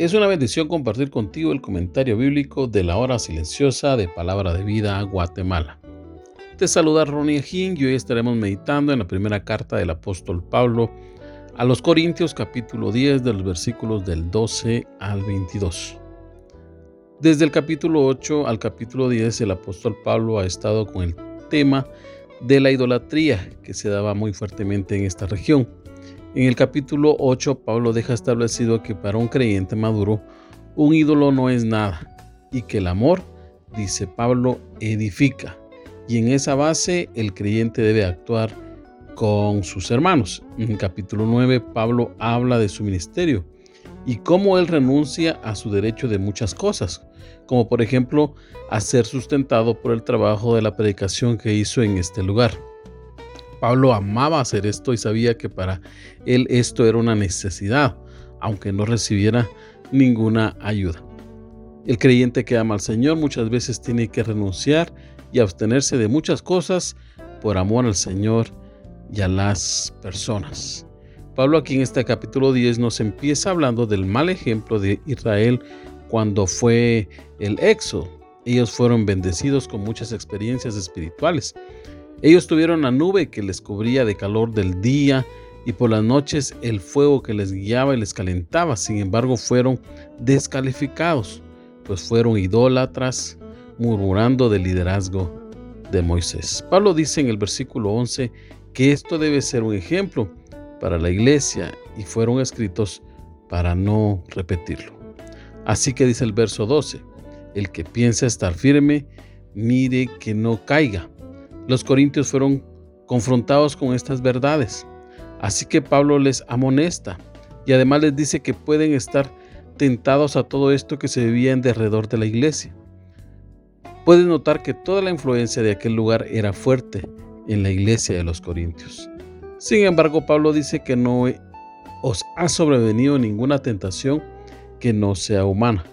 Es una bendición compartir contigo el comentario bíblico de la hora silenciosa de Palabra de Vida Guatemala. Te saluda Ronnie King y hoy estaremos meditando en la primera carta del apóstol Pablo a los Corintios capítulo 10 de los versículos del 12 al 22. Desde el capítulo 8 al capítulo 10 el apóstol Pablo ha estado con el tema de la idolatría que se daba muy fuertemente en esta región. En el capítulo 8, Pablo deja establecido que para un creyente maduro, un ídolo no es nada y que el amor, dice Pablo, edifica. Y en esa base el creyente debe actuar con sus hermanos. En el capítulo 9, Pablo habla de su ministerio y cómo él renuncia a su derecho de muchas cosas, como por ejemplo a ser sustentado por el trabajo de la predicación que hizo en este lugar. Pablo amaba hacer esto y sabía que para él esto era una necesidad, aunque no recibiera ninguna ayuda. El creyente que ama al Señor muchas veces tiene que renunciar y abstenerse de muchas cosas por amor al Señor y a las personas. Pablo aquí en este capítulo 10 nos empieza hablando del mal ejemplo de Israel cuando fue el éxodo. Ellos fueron bendecidos con muchas experiencias espirituales, ellos tuvieron la nube que les cubría de calor del día y por las noches el fuego que les guiaba y les calentaba. Sin embargo, fueron descalificados, pues fueron idólatras, murmurando del liderazgo de Moisés. Pablo dice en el versículo 11 que esto debe ser un ejemplo para la iglesia y fueron escritos para no repetirlo. Así que dice el verso 12, el que piensa estar firme, mire que no caiga. Los corintios fueron confrontados con estas verdades. Así que Pablo les amonesta y además les dice que pueden estar tentados a todo esto que se vivía en derredor de la iglesia. Puedes notar que toda la influencia de aquel lugar era fuerte en la iglesia de los corintios. Sin embargo, Pablo dice que no os ha sobrevenido ninguna tentación que no sea humana,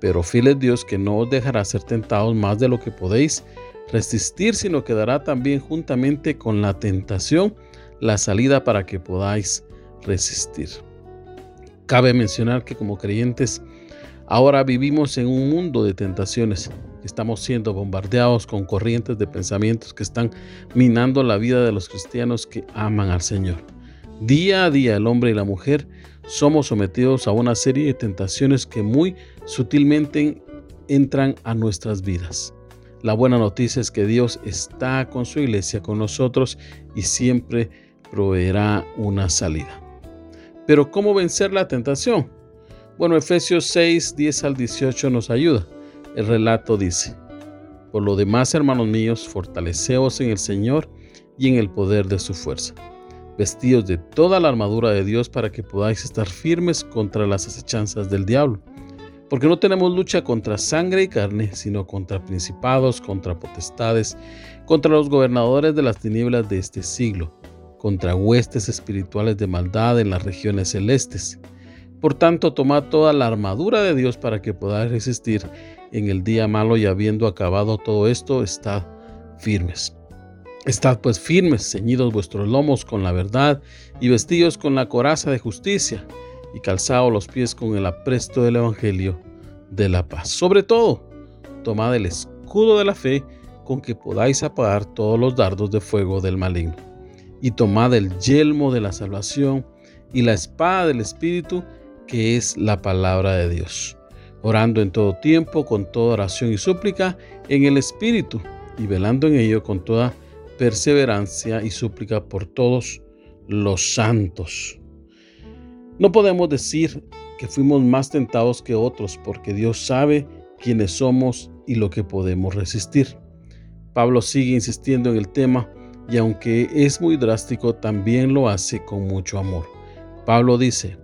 pero fiel es Dios que no os dejará ser tentados más de lo que podéis resistir, sino que dará también juntamente con la tentación la salida para que podáis resistir. Cabe mencionar que como creyentes ahora vivimos en un mundo de tentaciones. Estamos siendo bombardeados con corrientes de pensamientos que están minando la vida de los cristianos que aman al Señor. Día a día el hombre y la mujer somos sometidos a una serie de tentaciones que muy sutilmente entran a nuestras vidas. La buena noticia es que Dios está con su iglesia, con nosotros y siempre proveerá una salida. Pero ¿cómo vencer la tentación? Bueno, Efesios 6, 10 al 18 nos ayuda. El relato dice, por lo demás, hermanos míos, fortaleceos en el Señor y en el poder de su fuerza, vestidos de toda la armadura de Dios para que podáis estar firmes contra las acechanzas del diablo porque no tenemos lucha contra sangre y carne, sino contra principados, contra potestades, contra los gobernadores de las tinieblas de este siglo, contra huestes espirituales de maldad en las regiones celestes. Por tanto, tomad toda la armadura de Dios para que podáis resistir en el día malo y habiendo acabado todo esto, estad firmes. Estad pues firmes, ceñidos vuestros lomos con la verdad y vestidos con la coraza de justicia y calzado los pies con el apresto del Evangelio de la paz. Sobre todo, tomad el escudo de la fe con que podáis apagar todos los dardos de fuego del maligno. Y tomad el yelmo de la salvación y la espada del Espíritu, que es la palabra de Dios. Orando en todo tiempo, con toda oración y súplica, en el Espíritu, y velando en ello con toda perseverancia y súplica por todos los santos. No podemos decir que fuimos más tentados que otros porque Dios sabe quiénes somos y lo que podemos resistir. Pablo sigue insistiendo en el tema y aunque es muy drástico, también lo hace con mucho amor. Pablo dice,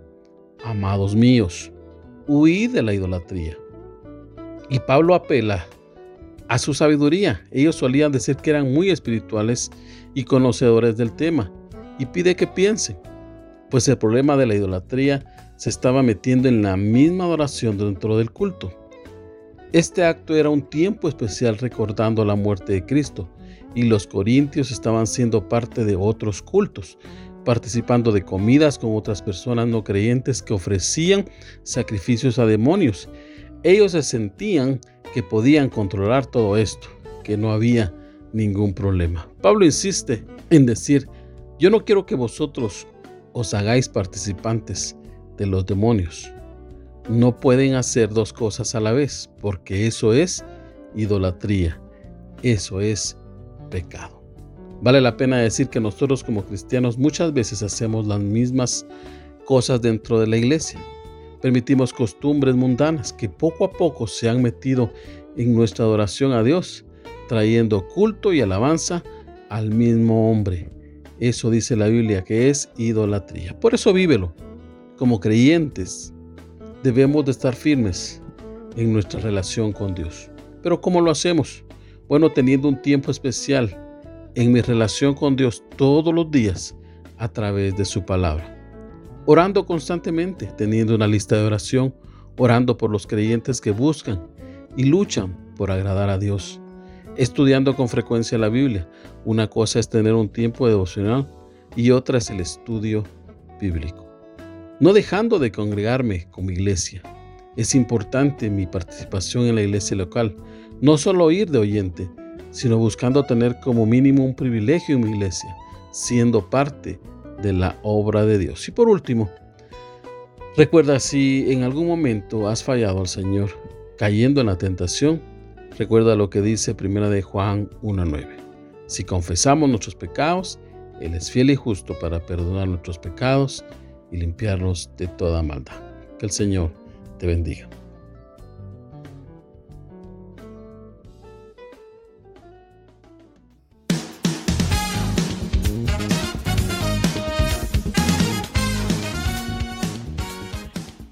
amados míos, huid de la idolatría. Y Pablo apela a su sabiduría. Ellos solían decir que eran muy espirituales y conocedores del tema, y pide que piensen, pues el problema de la idolatría se estaba metiendo en la misma adoración dentro del culto. Este acto era un tiempo especial recordando la muerte de Cristo, y los corintios estaban siendo parte de otros cultos, participando de comidas con otras personas no creyentes que ofrecían sacrificios a demonios. Ellos se sentían que podían controlar todo esto, que no había ningún problema. Pablo insiste en decir, yo no quiero que vosotros os hagáis participantes de los demonios. No pueden hacer dos cosas a la vez, porque eso es idolatría, eso es pecado. Vale la pena decir que nosotros como cristianos muchas veces hacemos las mismas cosas dentro de la iglesia. Permitimos costumbres mundanas que poco a poco se han metido en nuestra adoración a Dios, trayendo culto y alabanza al mismo hombre. Eso dice la Biblia que es idolatría. Por eso vívelo. Como creyentes debemos de estar firmes en nuestra relación con Dios. Pero ¿cómo lo hacemos? Bueno, teniendo un tiempo especial en mi relación con Dios todos los días a través de su palabra orando constantemente, teniendo una lista de oración, orando por los creyentes que buscan y luchan por agradar a Dios, estudiando con frecuencia la Biblia. Una cosa es tener un tiempo devocional y otra es el estudio bíblico. No dejando de congregarme como iglesia. Es importante mi participación en la iglesia local, no solo ir de oyente, sino buscando tener como mínimo un privilegio en mi iglesia, siendo parte de la obra de Dios. Y por último, recuerda si en algún momento has fallado al Señor cayendo en la tentación, recuerda lo que dice primera de Juan 1.9. Si confesamos nuestros pecados, Él es fiel y justo para perdonar nuestros pecados y limpiarnos de toda maldad. Que el Señor te bendiga.